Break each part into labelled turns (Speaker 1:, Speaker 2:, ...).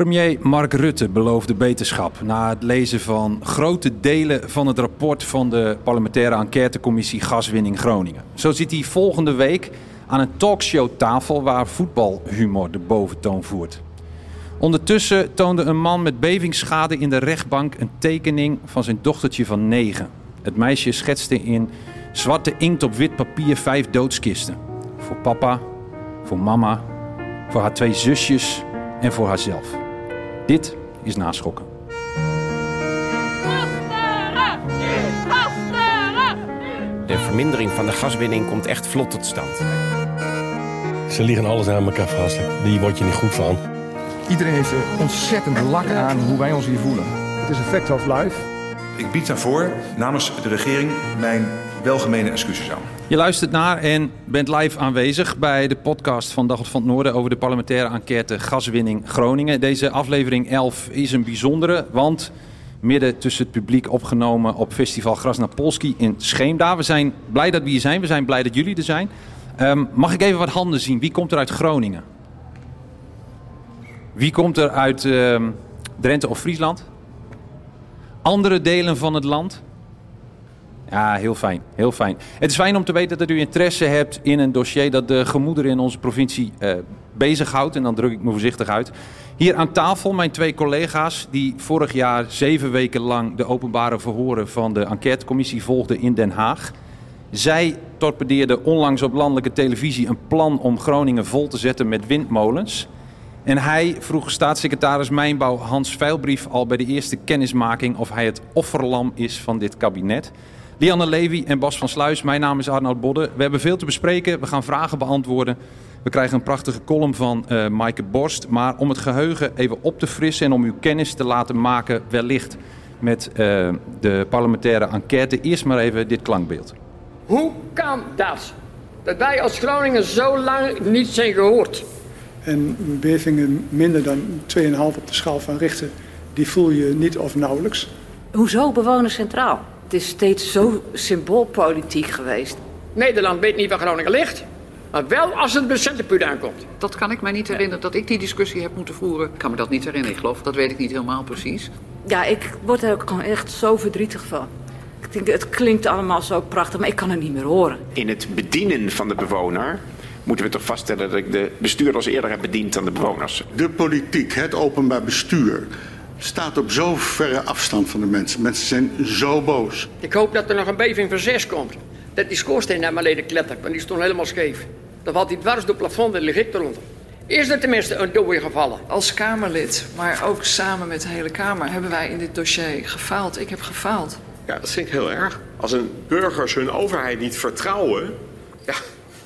Speaker 1: Premier Mark Rutte beloofde beterschap na het lezen van grote delen van het rapport van de parlementaire enquêtecommissie Gaswinning Groningen. Zo zit hij volgende week aan een talkshowtafel waar voetbalhumor de boventoon voert. Ondertussen toonde een man met bevingsschade in de rechtbank een tekening van zijn dochtertje van negen. Het meisje schetste in zwarte inkt op wit papier vijf doodskisten. Voor papa, voor mama, voor haar twee zusjes en voor haarzelf. Dit is naschokken.
Speaker 2: De vermindering van de gaswinning komt echt vlot tot stand.
Speaker 3: Ze liggen alles aan elkaar vast. Die word je niet goed van.
Speaker 4: Iedereen heeft er ontzettend lak aan hoe wij ons hier voelen.
Speaker 5: Het is een fact of life.
Speaker 6: Ik bied daarvoor namens de regering mijn welgemene excuses aan.
Speaker 1: Je luistert naar en bent live aanwezig bij de podcast van Dagblad van het Noorden over de parlementaire enquête gaswinning Groningen. Deze aflevering 11 is een bijzondere, want midden tussen het publiek opgenomen op festival Grasnapolski in Scheemda. We zijn blij dat we hier zijn, we zijn blij dat jullie er zijn. Um, mag ik even wat handen zien? Wie komt er uit Groningen? Wie komt er uit uh, Drenthe of Friesland? Andere delen van het land? Ja, heel fijn. Heel fijn. Het is fijn om te weten dat u interesse hebt in een dossier dat de gemoederen in onze provincie uh, bezighoudt. En dan druk ik me voorzichtig uit. Hier aan tafel mijn twee collega's die vorig jaar zeven weken lang de openbare verhoren van de enquêtecommissie volgden in Den Haag. Zij torpedeerden onlangs op landelijke televisie een plan om Groningen vol te zetten met windmolens. En hij vroeg staatssecretaris Mijnbouw Hans Veilbrief al bij de eerste kennismaking of hij het offerlam is van dit kabinet. Lianne Levy en Bas van Sluis, mijn naam is Arnoud Bodde. We hebben veel te bespreken, we gaan vragen beantwoorden. We krijgen een prachtige column van uh, Maaike Borst. Maar om het geheugen even op te frissen en om uw kennis te laten maken, wellicht met uh, de parlementaire enquête, eerst maar even dit klankbeeld.
Speaker 7: Hoe kan dat? Dat wij als Groningen zo lang niet zijn gehoord.
Speaker 5: En bevingen minder dan 2,5 op de schaal van Richter, die voel je niet of nauwelijks.
Speaker 8: Hoezo bewoners centraal? Het is steeds zo symboolpolitiek geweest.
Speaker 7: Nederland weet niet waar Groningen ligt. Maar wel als het bij Centerpuur aankomt.
Speaker 9: Dat kan ik mij niet herinneren dat ik die discussie heb moeten voeren. Ik kan me dat niet herinneren. Ik geloof, dat weet ik niet helemaal precies.
Speaker 8: Ja, ik word er ook gewoon echt zo verdrietig van. Ik denk, het klinkt allemaal zo prachtig, maar ik kan het niet meer horen.
Speaker 2: In het bedienen van de bewoner moeten we toch vaststellen dat ik de bestuurders eerder heb bediend dan de bewoners.
Speaker 10: De politiek, het openbaar bestuur, staat op zo verre afstand van de mensen. Mensen zijn zo boos.
Speaker 7: Ik hoop dat er nog een beving van zes komt. Dat die schoorsteen naar beneden klettert, want die stond helemaal scheef. Dan valt hij dwars door het plafond en lig ik eronder. Is er tenminste een dode gevallen?
Speaker 9: Als Kamerlid, maar ook samen met de hele Kamer, hebben wij in dit dossier gefaald. Ik heb gefaald.
Speaker 11: Ja, dat vind ik heel erg. Als een burgers hun overheid niet vertrouwen, ja,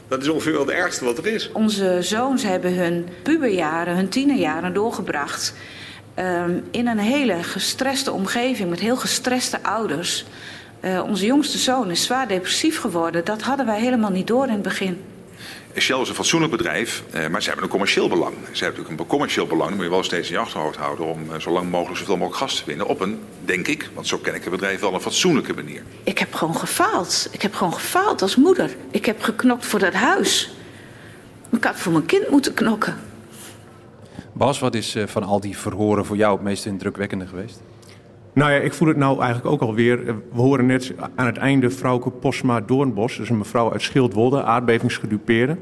Speaker 11: dat is ongeveer wel het ergste wat er is.
Speaker 12: Onze zoons hebben hun puberjaren, hun tienerjaren doorgebracht um, in een hele gestreste omgeving met heel gestreste ouders. Uh, onze jongste zoon is zwaar depressief geworden. Dat hadden wij helemaal niet door in het begin.
Speaker 6: Shell is een fatsoenlijk bedrijf, eh, maar ze hebben een commercieel belang. Ze hebben natuurlijk een commercieel belang, dat moet je wel steeds in je achterhoofd houden... om eh, zo lang mogelijk zoveel mogelijk gas te winnen op een, denk ik... want zo ken ik het bedrijf wel, een fatsoenlijke manier.
Speaker 12: Ik heb gewoon gefaald. Ik heb gewoon gefaald als moeder. Ik heb geknokt voor dat huis. Ik had voor mijn kind moeten knokken.
Speaker 1: Bas, wat is van al die verhoren voor jou het meest indrukwekkende geweest?
Speaker 13: Nou ja, ik voel het nou eigenlijk ook alweer. We horen net aan het einde vrouwke Posma Doornbos. Dus een mevrouw uit Schildwolde, aardbevingsgedupeerde.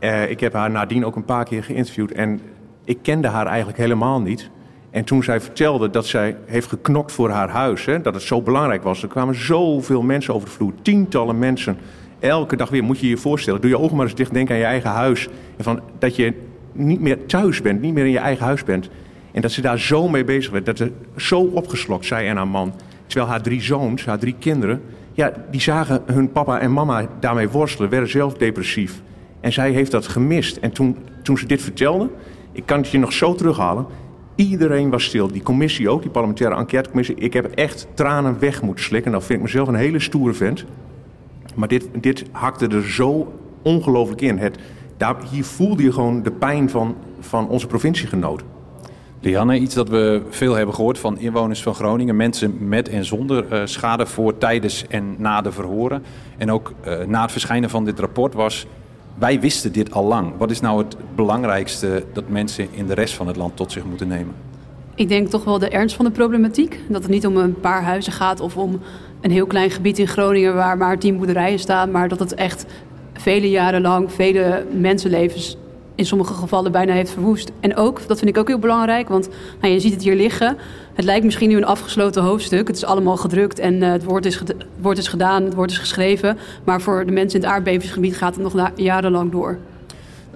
Speaker 13: Uh, ik heb haar nadien ook een paar keer geïnterviewd. En ik kende haar eigenlijk helemaal niet. En toen zij vertelde dat zij heeft geknokt voor haar huis, hè, dat het zo belangrijk was. Er kwamen zoveel mensen over de vloer, tientallen mensen. Elke dag weer, moet je je voorstellen. Doe je ogen maar eens dicht, denk aan je eigen huis. En van, dat je niet meer thuis bent, niet meer in je eigen huis bent. En dat ze daar zo mee bezig werd, dat ze zo opgeslokt, zij en haar man. Terwijl haar drie zoons, haar drie kinderen, ja, die zagen hun papa en mama daarmee worstelen, werden zelf depressief. En zij heeft dat gemist. En toen, toen ze dit vertelde, ik kan het je nog zo terughalen. Iedereen was stil. Die commissie ook, die parlementaire enquêtecommissie. Ik heb echt tranen weg moeten slikken. Nou vind ik mezelf een hele stoere vent. Maar dit, dit hakte er zo ongelooflijk in. Het, daar, hier voelde je gewoon de pijn van, van onze provinciegenoten.
Speaker 1: Lianne, iets dat we veel hebben gehoord van inwoners van Groningen. Mensen met en zonder uh, schade voor tijdens en na de verhoren. En ook uh, na het verschijnen van dit rapport was... wij wisten dit al lang. Wat is nou het belangrijkste dat mensen in de rest van het land tot zich moeten nemen?
Speaker 14: Ik denk toch wel de ernst van de problematiek. Dat het niet om een paar huizen gaat of om een heel klein gebied in Groningen... waar maar tien boerderijen staan, maar dat het echt vele jaren lang... vele mensenlevens in sommige gevallen bijna heeft verwoest. En ook, dat vind ik ook heel belangrijk, want nou, je ziet het hier liggen. Het lijkt misschien nu een afgesloten hoofdstuk. Het is allemaal gedrukt en uh, het, woord is woord is gedaan, het woord is geschreven. Maar voor de mensen in het aardbevingsgebied gaat het nog jarenlang door.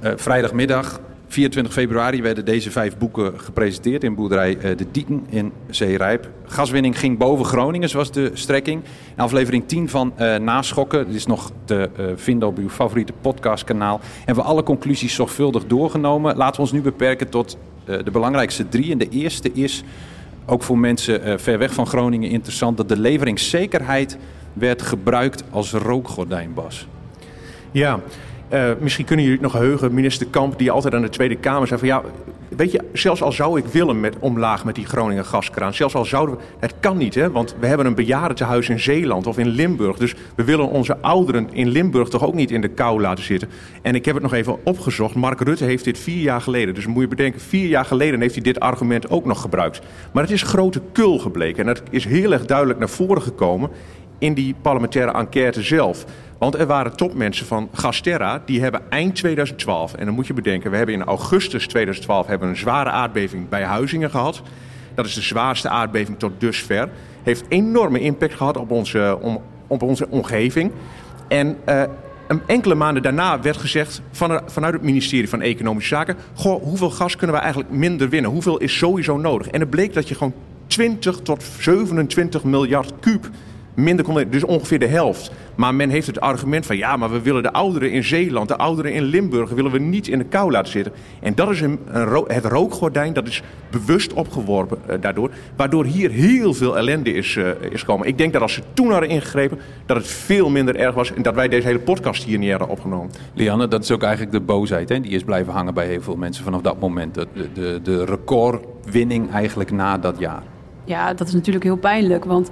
Speaker 1: Uh, vrijdagmiddag 24 februari werden deze vijf boeken gepresenteerd in boerderij uh, De Dieken in Zeerijp. Gaswinning ging boven Groningen, zoals de strekking. In aflevering 10 van uh, Naschokken, dit is nog te uh, vinden op uw favoriete podcastkanaal, hebben we alle conclusies zorgvuldig doorgenomen. Laten we ons nu beperken tot de belangrijkste drie. En de eerste is, ook voor mensen ver weg van Groningen interessant, dat de leveringszekerheid werd gebruikt als rookgordijn, Bas.
Speaker 13: Ja, uh, misschien kunnen jullie het nog heugen, minister Kamp, die altijd aan de Tweede Kamer zei van ja, weet je, zelfs al zou ik willen met omlaag met die Groningen gaskraan, zelfs al zouden we, het kan niet hè, want we hebben een bejaardentehuis in Zeeland of in Limburg, dus we willen onze ouderen in Limburg toch ook niet in de kou laten zitten. En ik heb het nog even opgezocht, Mark Rutte heeft dit vier jaar geleden, dus moet je bedenken, vier jaar geleden heeft hij dit argument ook nog gebruikt. Maar het is grote kul gebleken en dat is heel erg duidelijk naar voren gekomen in die parlementaire enquête zelf. Want er waren topmensen van Gasterra, die hebben eind 2012, en dan moet je bedenken, we hebben in augustus 2012 hebben een zware aardbeving bij Huizingen gehad. Dat is de zwaarste aardbeving tot dusver. Heeft enorme impact gehad op onze, om, op onze omgeving. En uh, een enkele maanden daarna werd gezegd van, vanuit het ministerie van Economische Zaken: Goh, hoeveel gas kunnen we eigenlijk minder winnen? Hoeveel is sowieso nodig? En het bleek dat je gewoon 20 tot 27 miljard kuub minder kon, dus ongeveer de helft. Maar men heeft het argument van ja, maar we willen de ouderen in Zeeland, de ouderen in Limburg, willen we niet in de kou laten zitten. En dat is een, een het rookgordijn, dat is bewust opgeworpen uh, daardoor, waardoor hier heel veel ellende is, uh, is gekomen. Ik denk dat als ze toen hadden ingegrepen, dat het veel minder erg was en dat wij deze hele podcast hier niet hadden opgenomen.
Speaker 1: Lianne, dat is ook eigenlijk de boosheid, hè? die is blijven hangen bij heel veel mensen vanaf dat moment. De, de, de recordwinning eigenlijk na dat jaar.
Speaker 14: Ja, dat is natuurlijk heel pijnlijk, want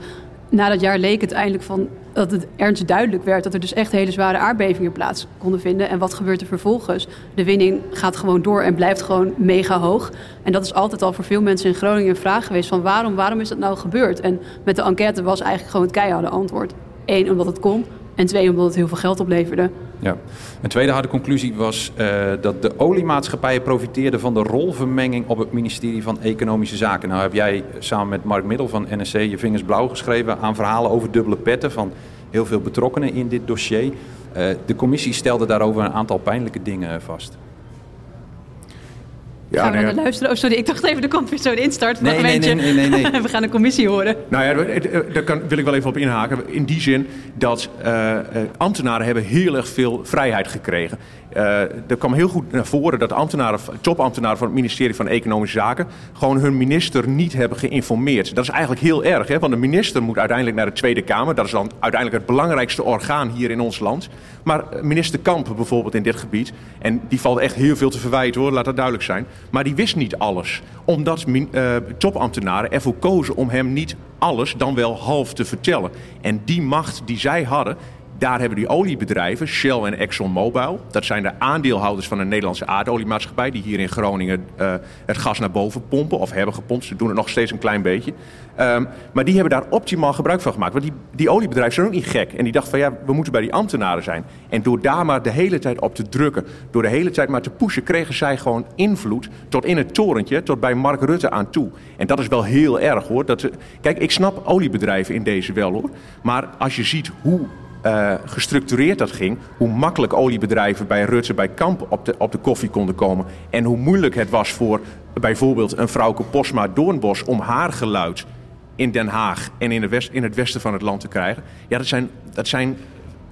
Speaker 14: na dat jaar leek het eindelijk van dat het ernstig duidelijk werd dat er dus echt hele zware aardbevingen plaats konden vinden. En wat gebeurt er vervolgens? De winning gaat gewoon door en blijft gewoon mega hoog. En dat is altijd al voor veel mensen in Groningen een vraag geweest van waarom, waarom is dat nou gebeurd? En met de enquête was eigenlijk gewoon het keiharde antwoord. Eén, omdat het kon. En twee, omdat het heel veel geld opleverde.
Speaker 1: Ja. Een tweede harde conclusie was uh, dat de oliemaatschappijen profiteerden van de rolvermenging op het ministerie van Economische Zaken. Nou heb jij samen met Mark Middel van NSC je vingers blauw geschreven aan verhalen over dubbele petten van heel veel betrokkenen in dit dossier. Uh, de commissie stelde daarover een aantal pijnlijke dingen vast.
Speaker 14: Ja, gaan we naar luisteren? Oh, sorry, ik dacht even, er komt weer zo'n instart.
Speaker 1: Nee, nee, nee, nee, nee, nee.
Speaker 14: we gaan de commissie horen.
Speaker 13: Nou ja, daar kan, wil ik wel even op inhaken. In die zin dat uh, ambtenaren hebben heel erg veel vrijheid gekregen. Uh, er kwam heel goed naar voren dat ambtenaren, topambtenaren van het ministerie van Economische Zaken gewoon hun minister niet hebben geïnformeerd. Dat is eigenlijk heel erg, hè? want de minister moet uiteindelijk naar de Tweede Kamer. Dat is dan uiteindelijk het belangrijkste orgaan hier in ons land. Maar minister Kamp bijvoorbeeld in dit gebied, en die valt echt heel veel te verwijten hoor, laat dat duidelijk zijn. Maar die wist niet alles, omdat topambtenaren ervoor kozen om hem niet alles dan wel half te vertellen. En die macht die zij hadden, Daar hebben die oliebedrijven, Shell en ExxonMobil, dat zijn de aandeelhouders van een Nederlandse aardoliemaatschappij, die hier in Groningen uh, het gas naar boven pompen of hebben gepompt. Ze doen het nog steeds een klein beetje. Um, maar die hebben daar optimaal gebruik van gemaakt. Want die, die oliebedrijven zijn ook niet gek. En die dachten van ja, we moeten bij die ambtenaren zijn. En door daar maar de hele tijd op te drukken, door de hele tijd maar te pushen, kregen zij gewoon invloed tot in het torentje, tot bij Mark Rutte aan toe. En dat is wel heel erg hoor. Dat, kijk, ik snap oliebedrijven in deze wel hoor. Maar als je ziet hoe uh, gestructureerd dat ging. Hoe makkelijk oliebedrijven bij Rutte, bij Kamp op de, op de koffie konden komen. En hoe moeilijk het was voor bijvoorbeeld een vrouwke Posma Doornbos om haar geluid in Den Haag en in, in het westen van het land te krijgen. Ja, dat zijn, dat zijn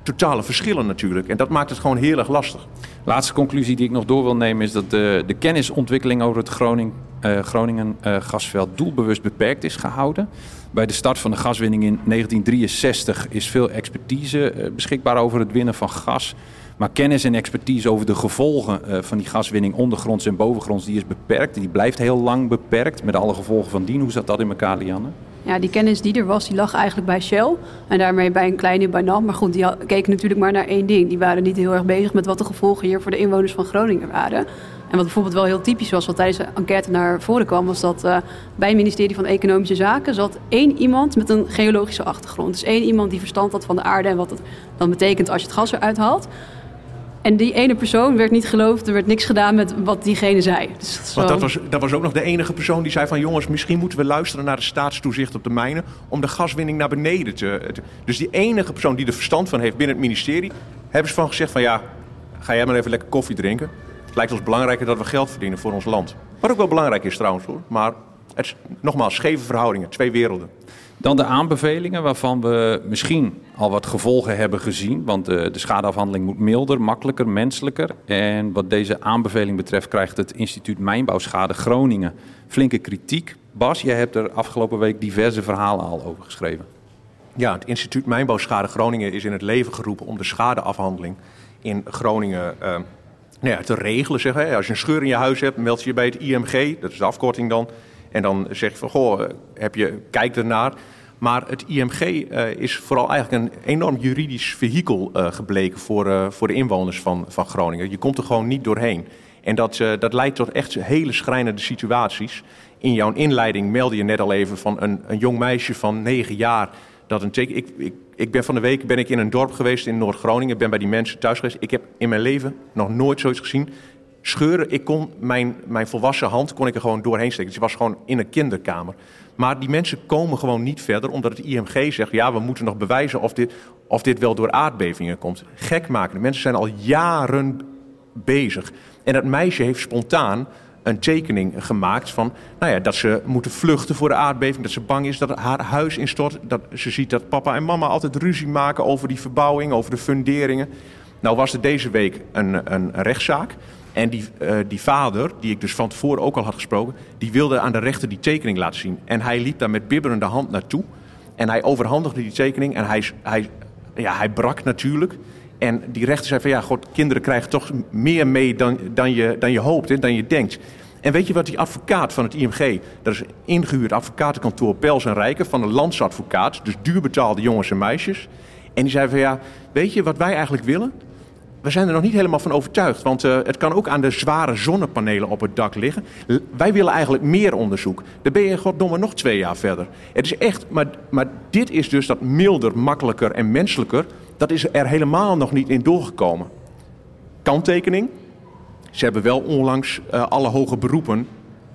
Speaker 13: totale verschillen natuurlijk. En dat maakt het gewoon heel erg lastig.
Speaker 1: Laatste conclusie die ik nog door wil nemen is dat de, de kennisontwikkeling over het Groning, uh, Groningen uh, gasveld doelbewust beperkt is gehouden. Bij de start van de gaswinning in 1963 is veel expertise uh, beschikbaar over het winnen van gas. Maar kennis en expertise over de gevolgen van die gaswinning ondergronds en bovengronds, die is beperkt. Die blijft heel lang beperkt met alle gevolgen van dien. Hoe zat dat in elkaar, Lianne?
Speaker 14: Ja, die kennis die er was, die lag eigenlijk bij Shell. En daarmee bij een kleine bij NAM. Maar goed, die keken natuurlijk maar naar één ding. Die waren niet heel erg bezig met wat de gevolgen hier voor de inwoners van Groningen waren. En wat bijvoorbeeld wel heel typisch was, wat tijdens de enquête naar voren kwam, was dat uh, bij het ministerie van Economische Zaken zat één iemand met een geologische achtergrond. Dus één iemand die verstand had van de aarde en wat het dan betekent als je het gas eruit haalt. En die ene persoon werd niet geloofd, er werd niks gedaan met wat diegene zei. Dus dat,
Speaker 13: Want dat was, dat was ook nog de enige persoon die zei van... jongens, misschien moeten we luisteren naar de staatstoezicht op de mijnen... om de gaswinning naar beneden te... te dus die enige persoon die er verstand van heeft binnen het ministerie... hebben ze van gezegd van ja, ga jij maar even lekker koffie drinken. Het lijkt ons belangrijker dat we geld verdienen voor ons land. Wat ook wel belangrijk is trouwens hoor. Maar het nogmaals, scheve verhoudingen, twee werelden.
Speaker 1: Dan de aanbevelingen waarvan we misschien al wat gevolgen hebben gezien. Want de, de, schadeafhandeling moet milder, makkelijker, menselijker. En wat deze aanbeveling betreft krijgt het instituut Mijnbouwschade Groningen flinke kritiek. Bas, jij hebt er afgelopen week diverse verhalen al over geschreven.
Speaker 13: Ja, het instituut Mijnbouwschade Groningen is in het leven geroepen om de schadeafhandeling in Groningen uh, nou ja, te regelen. Zeg, hè. Als je een scheur in je huis hebt, meld je je bij het IMG, dat is de afkorting dan. En dan zeg je van, goh, heb je, kijk ernaar. Maar het IMG uh, is vooral eigenlijk een enorm juridisch vehikel uh, gebleken voor, uh, voor de inwoners van, van Groningen. Je komt er gewoon niet doorheen. En dat, dat leidt tot echt hele schrijnende situaties. In jouw inleiding meldde je net al even van een, een jong meisje van negen jaar. Dat een ik, ik, ik ben van de week ben ik in een dorp geweest in Noord-Groningen. ben bij die mensen thuis geweest. Ik heb in mijn leven nog nooit zoiets gezien scheuren. Ik kon mijn, mijn volwassen hand kon ik er gewoon doorheen steken. Dus was gewoon in een kinderkamer. Maar die mensen komen gewoon niet verder, omdat het IMG zegt: ja, we moeten nog bewijzen of dit, of dit wel door aardbevingen komt. Gek maken. De mensen zijn al jaren bezig. En dat meisje heeft spontaan een tekening gemaakt van nou ja, dat ze moeten vluchten voor de aardbeving. Dat ze bang is dat haar huis instort. Dat ze ziet dat papa en mama altijd ruzie maken over die verbouwing, over de funderingen. Nou was er deze week een, een rechtszaak. En die, uh, die vader, die ik dus van tevoren ook al had gesproken, die wilde aan de rechter die tekening laten zien. En hij liep daar met bibberende hand naartoe. En hij overhandigde die tekening en hij, hij, ja, hij brak natuurlijk. En die rechter zei van ja, god, kinderen krijgen toch meer mee dan, dan, je, dan je hoopt, hè, dan je denkt. En weet je wat die advocaat van het IMG, dat is ingehuurd advocatenkantoor Pels en Rijken van een landsadvocaat, dus duurbetaalde jongens en meisjes. En die zei van ja, weet je wat wij eigenlijk willen? We zijn er nog niet helemaal van overtuigd. Want uh, het kan ook aan de zware zonnepanelen op het dak liggen. Wij willen eigenlijk meer onderzoek. Dan ben je goddomme nog twee jaar verder. Het is echt, maar, maar dit is dus dat milder, makkelijker en menselijker. Dat is er helemaal nog niet in doorgekomen. Kanttekening. Ze hebben wel onlangs uh, alle hoge beroepen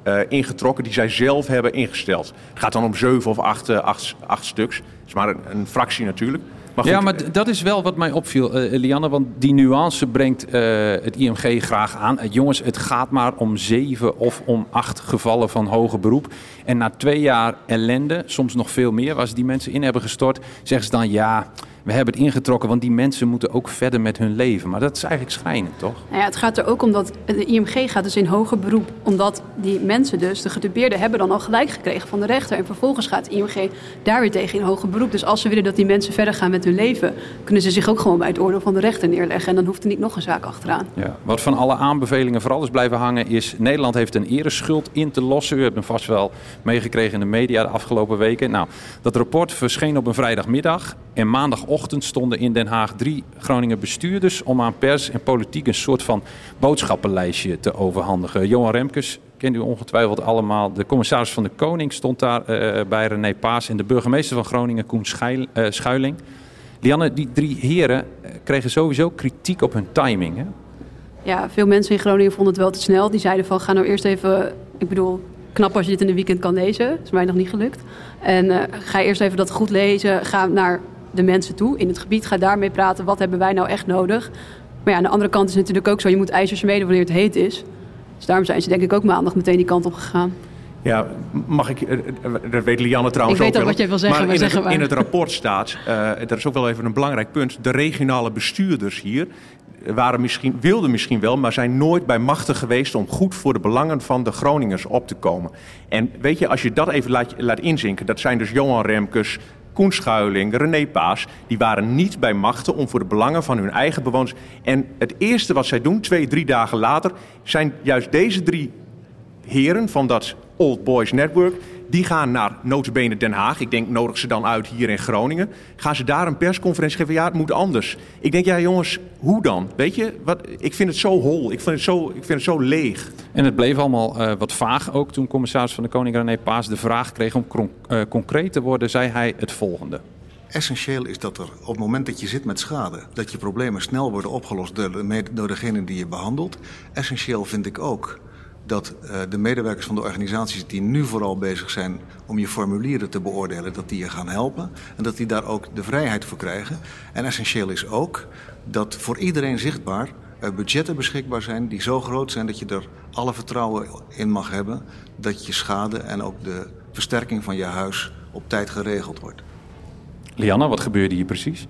Speaker 13: uh, ingetrokken die zij zelf hebben ingesteld. Het gaat dan om zeven of acht, acht, acht stuks. Dat is maar een fractie natuurlijk.
Speaker 1: Maar ja, maar dat is wel wat mij opviel, uh, Lianne. Want die nuance brengt uh, het IMG graag aan. Uh, jongens, het gaat maar om zeven of om acht gevallen van hoger beroep. En na twee jaar ellende, soms nog veel meer, waar ze die mensen in hebben gestort, zeggen ze dan ja we hebben het ingetrokken, want die mensen moeten ook verder met hun leven. Maar dat is eigenlijk schrijnend, toch?
Speaker 14: Nou ja, het gaat er ook om dat de IMG gaat dus in hoger beroep. Omdat die mensen dus, de gedupeerden, hebben dan al gelijk gekregen van de rechter. En vervolgens gaat de IMG daar weer tegen in hoger beroep. Dus als ze willen dat die mensen verder gaan met hun leven... kunnen ze zich ook gewoon bij het oordeel van de rechter neerleggen. En dan hoeft er niet nog een zaak achteraan.
Speaker 1: Ja, wat van alle aanbevelingen vooral is blijven hangen is... Nederland heeft een ereschuld in te lossen. U hebt hem vast wel meegekregen in de media de afgelopen weken. Nou, dat rapport verscheen op een vrijdagmiddag. En maandag ochtend stonden in Den Haag drie Groningen bestuurders om aan pers en politiek een soort van boodschappenlijstje te overhandigen. Johan Remkes, kent u ongetwijfeld allemaal. De commissaris van de Koning stond daar eh, bij René Paas en de burgemeester van Groningen, Koen Schuil, eh, Schuiling. Lianne, die drie heren eh, kregen sowieso kritiek op hun timing. Hè?
Speaker 14: Ja, veel mensen in Groningen vonden het wel te snel. Die zeiden van, ga nou eerst even... Ik bedoel, knap als je dit in een weekend kan lezen. Is mij nog niet gelukt. En ga eerst even dat goed lezen. Ga naar de mensen toe in het gebied. Ga daarmee praten. Wat hebben wij nou echt nodig? Maar ja, aan de andere kant is het natuurlijk ook zo. Je moet ijzers mede wanneer het heet is. Dus daarom zijn ze denk ik ook maandag meteen die kant op gegaan.
Speaker 13: Ja, mag ik, eh, dat weet Lianne trouwens
Speaker 14: ik weet
Speaker 13: ook
Speaker 14: wel. wat jij wil zeggen,
Speaker 13: maar, in, het, in het rapport staat, uh, dat is ook wel even een belangrijk punt, de regionale bestuurders hier waren misschien, wilden misschien wel, maar zijn nooit bij machten geweest om goed voor de belangen van de Groningers op te komen. En weet je, als je dat even laat, laat inzinken, dat zijn dus Johan Remkes, Koen Schuiling, René Paas, die waren niet bij machten om voor de belangen van hun eigen bewoners. En het eerste wat zij doen, twee, drie dagen later, zijn juist deze drie heren van dat Old Boys Network, die gaan naar notabene Den Haag. Ik denk, nodig ze dan uit hier in Groningen. Gaan ze daar een persconferentie geven? Ja, het moet anders. Ik denk, ja jongens, hoe dan? Weet je, wat, ik vind het zo hol. Ik vind het zo, ik vind het zo leeg.
Speaker 1: En het bleef allemaal uh, wat vaag ook toen commissaris van de Koning René Paas de vraag kreeg om uh, concreet te worden, zei hij het volgende.
Speaker 15: Essentieel is dat er op het moment dat je zit met schade, dat je problemen snel worden opgelost door, de, door degene die je behandelt. Essentieel vind ik ook dat uh, de medewerkers van de organisaties die nu vooral bezig zijn om je formulieren te beoordelen, dat die je gaan helpen en dat die daar ook de vrijheid voor krijgen. En essentieel is ook dat voor iedereen zichtbaar budgetten beschikbaar zijn die zo groot zijn dat je er alle vertrouwen in mag hebben dat je schade en ook de versterking van je huis op tijd geregeld wordt.
Speaker 1: Lianne, wat gebeurde hier precies?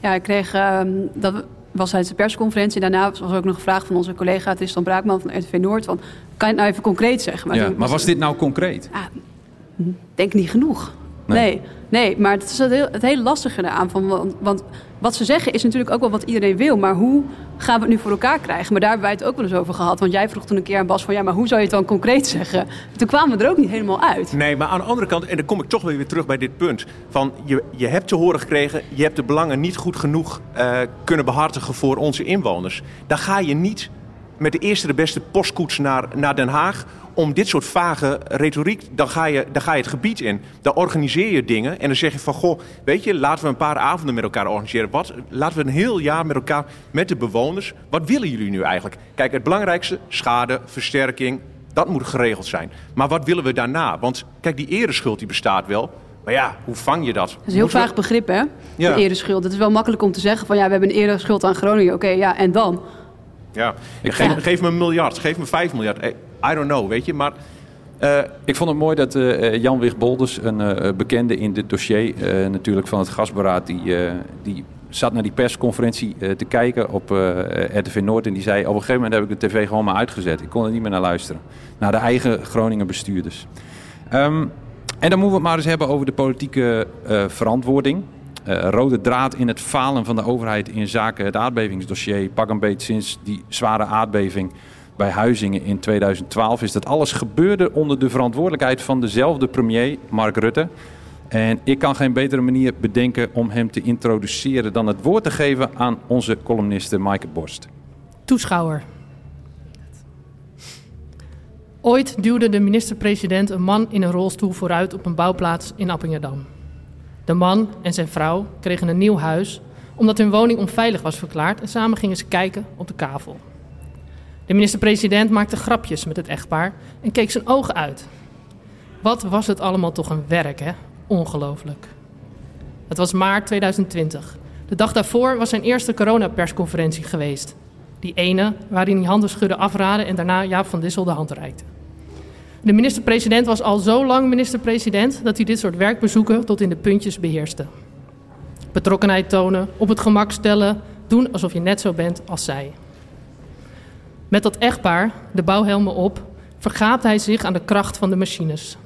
Speaker 14: Ja, ik kreeg uh, dat was tijdens de persconferentie. Daarna was er ook nog een vraag van onze collega Tristan Braakman van RTV Noord. Van, kan je het nou even concreet zeggen?
Speaker 1: Maar, ja, was, maar was dit nou concreet?
Speaker 14: Ah, denk niet genoeg. Nee. nee. nee, maar het is het, heel, het hele lastige eraan. Van, want, want, wat ze zeggen is natuurlijk ook wel wat iedereen wil. Maar hoe gaan we het nu voor elkaar krijgen? Maar daar hebben wij het ook wel eens over gehad. Want jij vroeg toen een keer aan Bas van... ja, maar hoe zou je het dan concreet zeggen? Toen kwamen we er ook niet helemaal uit.
Speaker 13: Nee, maar aan de andere kant... en dan kom ik toch weer terug bij dit punt. Van je, je hebt te horen gekregen... je hebt de belangen niet goed genoeg uh, kunnen behartigen voor onze inwoners. Dan ga je niet met de eerste de beste postkoets naar, naar Den Haag om dit soort vage retoriek, dan ga, je, dan ga je het gebied in. Dan organiseer je dingen en dan zeg je van, goh, weet je, laten we een paar avonden met elkaar organiseren. Wat, laten we een heel jaar met elkaar, met de bewoners, wat willen jullie nu eigenlijk? Kijk, het belangrijkste, schade, versterking, dat moet geregeld zijn. Maar wat willen we daarna? Want kijk, die ereschuld die bestaat wel. Maar ja, hoe vang je dat?
Speaker 14: Dat is een heel vaag begrip, hè? Ja. De ereschuld. Het is wel makkelijk om te zeggen van ja, we hebben een ereschuld aan Groningen. Oké, ja, en dan?
Speaker 13: Ja, geef, geef, me een miljard, geef me vijf miljard. I don't know, weet je. Maar
Speaker 1: uh, ik vond het mooi dat uh, Jan Wig Bolders, een uh, bekende in dit dossier natuurlijk van het gasberaad, die, die zat naar die persconferentie te kijken op RTV Noord. En die zei, op een gegeven moment heb ik de tv gewoon maar uitgezet. Ik kon er niet meer naar luisteren. Naar de eigen Groningen bestuurders. Um, en dan moeten we het maar eens hebben over de politieke verantwoording. Rode draad in het falen van de overheid in zaken het aardbevingsdossier. Pak een beetje sinds die zware aardbeving bij Huizingen in 2012 is dat alles gebeurde onder de verantwoordelijkheid van dezelfde premier, Mark Rutte. En ik kan geen betere manier bedenken om hem te introduceren dan het woord te geven aan onze columniste Maaike Borst.
Speaker 16: Toeschouwer. Ooit duwde de minister-president een man in een rolstoel vooruit op een bouwplaats in Appingedam. De man en zijn vrouw kregen een nieuw huis omdat hun woning onveilig was verklaard en samen gingen ze kijken op de kavel. De minister-president maakte grapjes met het echtpaar en keek zijn ogen uit. Wat was het allemaal toch een werk, hè? Ongelooflijk. Het was maart 2020. De dag daarvoor was zijn eerste coronapersconferentie geweest. Die ene waarin hij handen schudden afraden en daarna Jaap van Dissel de hand reikte. De minister-president was al zo lang minister-president dat hij dit soort werkbezoeken tot in de puntjes beheerste. Betrokkenheid tonen, op het gemak stellen, doen alsof je net zo bent als zij. Met dat echtpaar, de bouwhelmen op, vergaapt hij zich aan de kracht van de machines.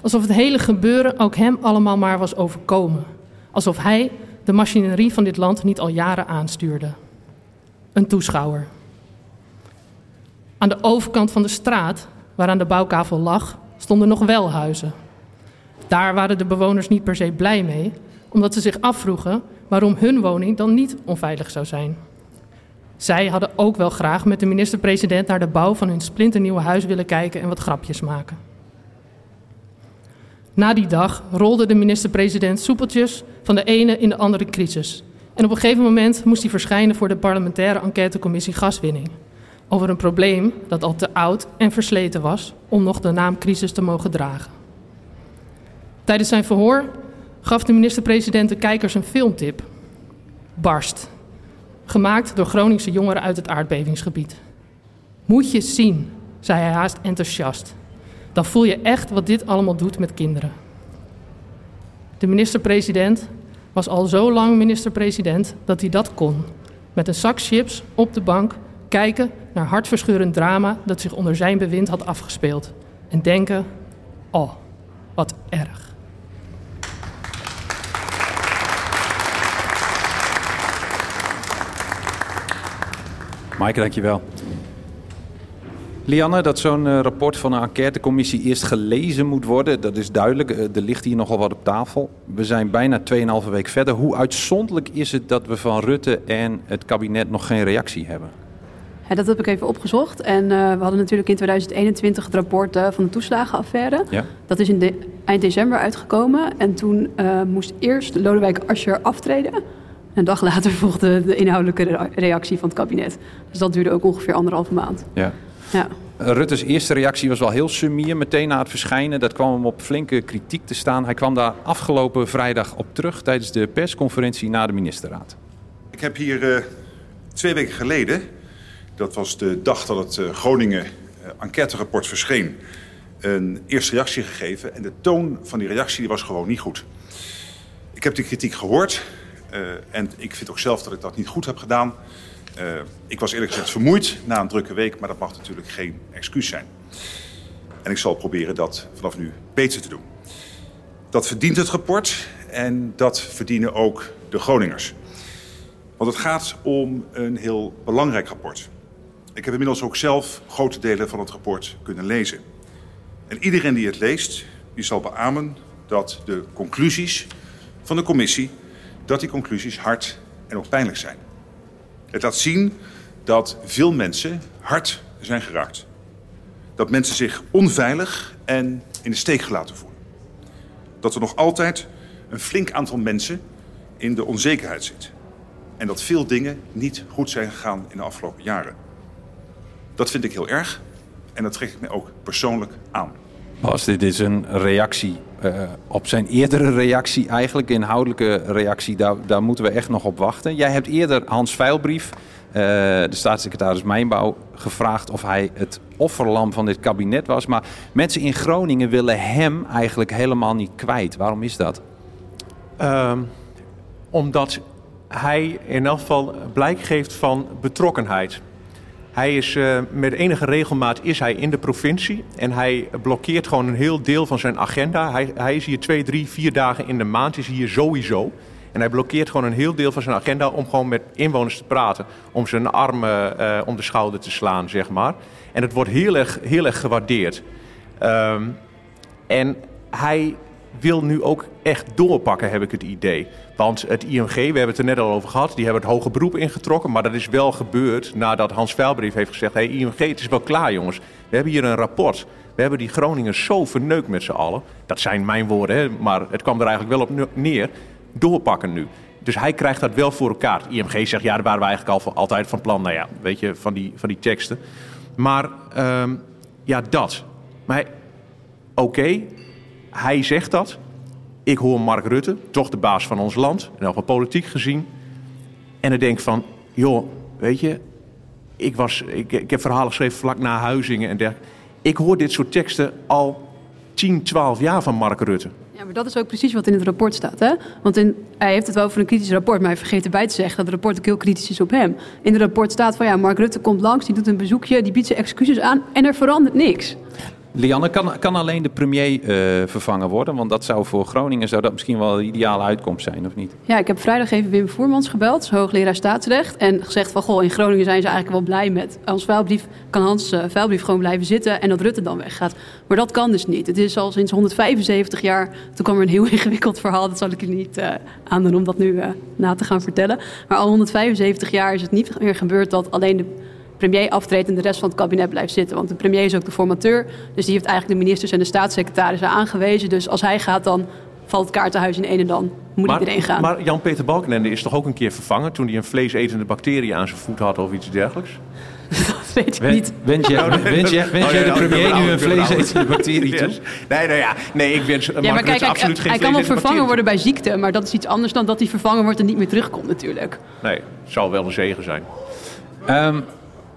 Speaker 16: Alsof het hele gebeuren ook hem allemaal maar was overkomen. Alsof hij de machinerie van dit land niet al jaren aanstuurde. Een toeschouwer. Aan de overkant van de straat, waaraan de bouwkavel lag, stonden nog wel huizen. Daar waren de bewoners niet per se blij mee, omdat ze zich afvroegen waarom hun woning dan niet onveilig zou zijn. Zij hadden ook wel graag met de minister-president naar de bouw van hun splinternieuwe huis willen kijken en wat grapjes maken. Na die dag rolde de minister-president soepeltjes van de ene in de andere crisis. En op een gegeven moment moest hij verschijnen voor de parlementaire enquêtecommissie gaswinning. Over een probleem dat al te oud en versleten was om nog de naam crisis te mogen dragen. Tijdens zijn verhoor gaf de minister-president de kijkers een filmtip. Barst. Gemaakt door Groningse jongeren uit het aardbevingsgebied. Moet je zien, zei hij haast enthousiast. Dan voel je echt wat dit allemaal doet met kinderen. De minister-president was al zo lang minister-president dat hij dat kon. Met een zak chips op de bank kijken naar hartverscheurend drama dat zich onder zijn bewind had afgespeeld. En denken: oh, wat erg.
Speaker 1: Maaike, dankjewel. Lianne, dat zo'n uh, rapport van een enquêtecommissie eerst gelezen moet worden, dat is duidelijk. Uh, er ligt hier nogal wat op tafel. We zijn bijna 2,5 week verder. Hoe uitzonderlijk is het dat we van Rutte en het kabinet nog geen reactie hebben?
Speaker 14: Ja, dat heb ik even opgezocht. En uh, we hadden natuurlijk in 2021 het rapport van de toeslagenaffaire.
Speaker 1: Ja.
Speaker 14: Dat is in de, eind december uitgekomen. En toen moest eerst Lodewijk Asscher aftreden. Een dag later volgde de inhoudelijke reactie van het kabinet. Dus dat duurde ook ongeveer anderhalve maand.
Speaker 1: Ja.
Speaker 14: Ja.
Speaker 1: Rutte's eerste reactie was wel heel sumier. Meteen na het verschijnen, dat kwam hem op flinke kritiek te staan. Hij kwam daar afgelopen vrijdag op terug tijdens de persconferentie na de ministerraad.
Speaker 17: Ik heb hier uh, twee weken geleden, dat was de dag dat het uh, Groningen uh, enquêterapport verscheen, een eerste reactie gegeven. En de toon van die reactie was gewoon niet goed. Ik heb die kritiek gehoord en ik vind ook zelf dat ik dat niet goed heb gedaan. Uh, ik was eerlijk gezegd vermoeid na een drukke week, maar dat mag natuurlijk geen excuus zijn. En ik zal proberen dat vanaf nu beter te doen. Dat verdient het rapport en dat verdienen ook de Groningers. Want het gaat om een heel belangrijk rapport. Ik heb inmiddels ook zelf grote delen van het rapport kunnen lezen. En iedereen die het leest, die zal beamen dat de conclusies van de commissie, dat die conclusies hard en ook pijnlijk zijn. Het laat zien dat veel mensen hard zijn geraakt. Dat mensen zich onveilig en in de steek gelaten voelen. Dat er nog altijd een flink aantal mensen in de onzekerheid zit. En dat veel dingen niet goed zijn gegaan in de afgelopen jaren. Dat vind ik heel erg en dat trek ik me ook persoonlijk aan.
Speaker 1: Bas, dit is een reactie uh, op zijn eerdere reactie, eigenlijk inhoudelijke reactie. Daar, daar moeten we echt nog op wachten. Jij hebt eerder Hans Veilbrief, uh, de staatssecretaris Mijnbouw, gevraagd of hij het offerlam van dit kabinet was. Maar mensen in Groningen willen hem eigenlijk helemaal niet kwijt. Waarom is dat?
Speaker 13: Um, omdat hij in elk geval blijk geeft van betrokkenheid. Hij is uh, met enige regelmaat is hij in de provincie en hij blokkeert gewoon een heel deel van zijn agenda. Hij, hij is hier twee, drie, vier dagen in de maand, is hier sowieso. En hij blokkeert gewoon een heel deel van zijn agenda om gewoon met inwoners te praten. Om zijn armen uh, om de schouder te slaan, zeg maar. En het wordt heel erg, heel erg gewaardeerd. Um, en hij wil nu ook echt doorpakken, heb ik het idee. Want het IMG, we hebben het er net al over gehad, die hebben het hoge beroep ingetrokken. Maar dat is wel gebeurd nadat Hans Veilbrief heeft gezegd: hey, IMG, het is wel klaar, jongens. We hebben hier een rapport. We hebben die Groningen zo verneukt met z'n allen. Dat zijn mijn woorden, hè, maar het kwam er eigenlijk wel op neer. Doorpakken nu. Dus hij krijgt dat wel voor elkaar. IMG zegt, ja, daar waren we eigenlijk al altijd van plan. Nou ja, weet je, van die, van die teksten. Maar um, ja, dat. Maar oké, hij zegt dat. Ik hoor Mark Rutte, toch de baas van ons land, en van politiek gezien. En ik denk van, joh, weet je, ik, was, ik, ik heb verhalen geschreven vlak na Huizingen en dergelijke. Ik hoor dit soort teksten al 10, 12 jaar van Mark Rutte.
Speaker 14: Ja, maar dat is ook precies wat in het rapport staat. Hè? Want in, hij heeft het wel over een kritisch rapport, maar hij vergeet erbij te zeggen dat het rapport ook heel kritisch is op hem. In het rapport staat van ja, Mark Rutte komt langs, die doet een bezoekje, die biedt zijn excuses aan en er verandert niks.
Speaker 1: Lianne, kan, kan alleen de premier eh, vervangen worden? Want dat zou voor Groningen zou dat misschien wel de ideale uitkomst zijn, of niet?
Speaker 14: Ja, ik heb vrijdag even Wim Voermans gebeld, hoogleraar staatsrecht. En gezegd van, goh, in Groningen zijn ze eigenlijk wel blij met... Hans vuilbrief kan Hans uh, vuilbrief gewoon blijven zitten en dat Rutte dan weggaat. Maar dat kan dus niet. Het is al sinds 175 jaar, toen kwam er een heel ingewikkeld verhaal. Dat zal ik je niet uh, aandoen om dat nu na te gaan vertellen. Maar al 175 jaar is het niet meer gebeurd dat alleen de premier aftreedt en de rest van het kabinet blijft zitten. Want de premier is ook de formateur. Dus die heeft eigenlijk de ministers en de staatssecretarissen aangewezen. Dus als hij gaat, dan valt het kaartenhuis in één en dan moet
Speaker 13: maar,
Speaker 14: iedereen gaan.
Speaker 13: Maar Jan-Peter Balkenende is toch ook een keer vervangen... toen hij een vleesetende bacterie aan zijn voet had of iets dergelijks?
Speaker 14: Dat weet ik niet.
Speaker 1: Wens jij, wens jij, wens
Speaker 13: Oh,
Speaker 1: jij
Speaker 13: ja,
Speaker 1: de premier
Speaker 13: ben
Speaker 1: nu een
Speaker 13: wel
Speaker 1: vleesetende bacterie toe?
Speaker 13: Nee, nou ja, nee, ik wens
Speaker 14: Ja, maar kijk, hij,
Speaker 13: absoluut geen
Speaker 14: hij kan wel vervangen worden bij ziekte, maar dat is iets anders dan dat hij vervangen wordt en niet meer terugkomt natuurlijk.
Speaker 13: Nee, zou wel een zegen zijn.
Speaker 1: Ehm,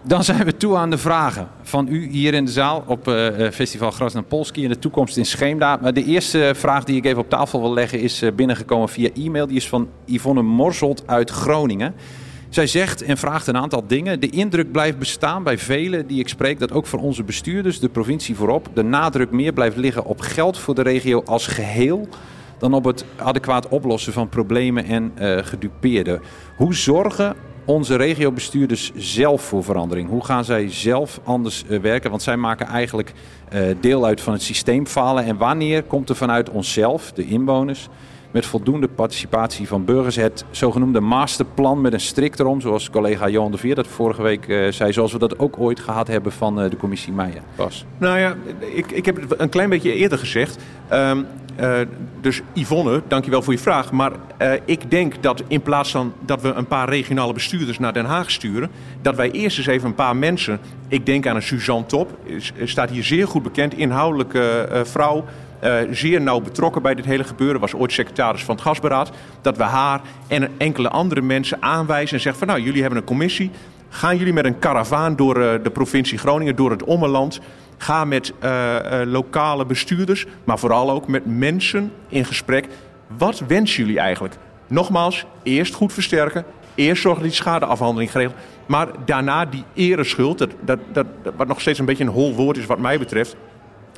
Speaker 1: dan zijn we toe aan de vragen van u hier in de zaal op eh, eh, Festival Grasland Polski in de toekomst in Scheemda. Maar de eerste vraag die ik even op tafel wil leggen is eh, binnengekomen via e-mail. Die is van Yvonne Morselt uit Groningen. Zij zegt en vraagt een aantal dingen. De indruk blijft bestaan bij velen die ik spreek dat ook voor onze bestuurders, de provincie voorop, de nadruk meer blijft liggen op geld voor de regio als geheel dan op het adequaat oplossen van problemen en eh gedupeerden. Hoe zorgen onze regiobestuurders zelf voor verandering? Hoe gaan zij zelf anders eh, werken? Want zij maken eigenlijk eh, deel uit van het systeemfalen. En wanneer komt er vanuit onszelf, de inwoners, met voldoende participatie van burgers het zogenoemde masterplan met een strik erom, zoals collega Johan de Veer dat vorige week eh, zei, zoals we dat ook ooit gehad hebben van eh, de commissie Meijer. Bas.
Speaker 13: Nou ja, ik, ik heb het een klein beetje eerder gezegd. Ehm, eh, dus Yvonne, dankjewel voor je vraag. Maar ik denk dat in plaats van dat we een paar regionale bestuurders naar Den Haag sturen... dat wij eerst eens even een paar mensen... Ik denk aan een Suzanne Top, staat hier zeer goed bekend, inhoudelijke vrouw... eh, zeer nauw betrokken bij dit hele gebeuren, was ooit secretaris van het Gasberaad. Dat we haar en enkele andere mensen aanwijzen en zeggen van... nou, jullie hebben een commissie, gaan jullie met een karavaan door eh, de provincie Groningen, door het Ommeland... Ga met eh, lokale bestuurders, maar vooral ook met mensen in gesprek. Wat wensen jullie eigenlijk? Nogmaals, eerst goed versterken. Eerst zorgen dat die schadeafhandeling geregeld Maar daarna die ereschuld, dat, dat, dat- wat nog steeds een beetje een hol woord is wat mij betreft.